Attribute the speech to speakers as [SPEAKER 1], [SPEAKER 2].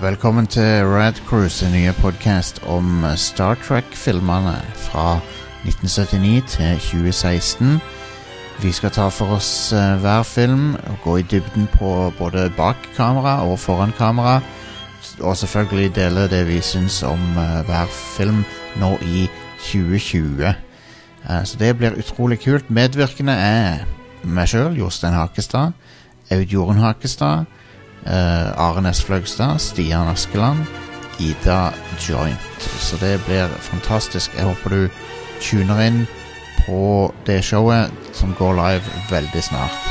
[SPEAKER 1] Velkommen til Rad Cruise, en ny podkast om eh, Star Trek-filmene fra 1979 til 2016. Vi skal ta for oss eh, hver film og gå i dybden på både bak kamera og foran kamera. Og selvfølgelig dele det vi syns om eh, hver film nå i 2020. Eh, så det blir utrolig kult. Medvirkende er meg sjøl, Jostein Hakestad. Aud Jorunn Hakestad. Eh, Are Fløgstad. Stian Askeland. Ida Joint. Så det blir fantastisk. Jeg håper du tuner inn på det showet som går live veldig snart.